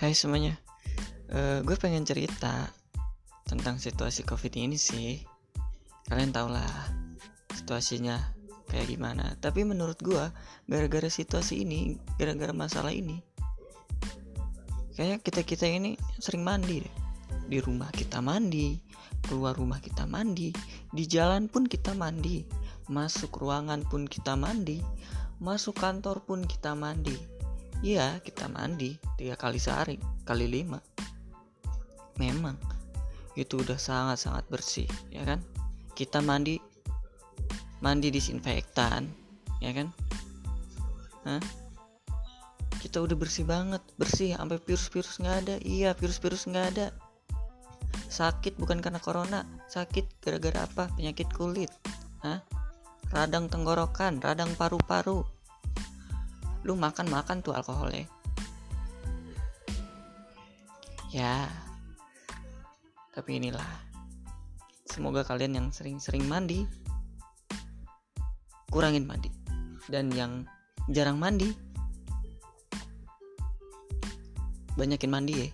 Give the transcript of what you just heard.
Hai semuanya, uh, gue pengen cerita tentang situasi covid ini sih. Kalian tau lah situasinya kayak gimana. Tapi menurut gue, gara-gara situasi ini, gara-gara masalah ini, kayak kita kita ini sering mandi deh. Di rumah kita mandi, keluar rumah kita mandi, di jalan pun kita mandi, masuk ruangan pun kita mandi, masuk kantor pun kita mandi Iya, kita mandi tiga kali sehari, kali lima. Memang itu udah sangat-sangat bersih, ya kan? Kita mandi, mandi disinfektan, ya kan? Hah? Kita udah bersih banget, bersih sampai virus-virus nggak ada. Iya, virus-virus nggak ada. Sakit bukan karena corona, sakit gara-gara apa? Penyakit kulit, Hah? Radang tenggorokan, radang paru-paru, lu makan makan tuh alkoholnya. Ya. Tapi inilah. Semoga kalian yang sering-sering mandi kurangin mandi. Dan yang jarang mandi banyakin mandi ya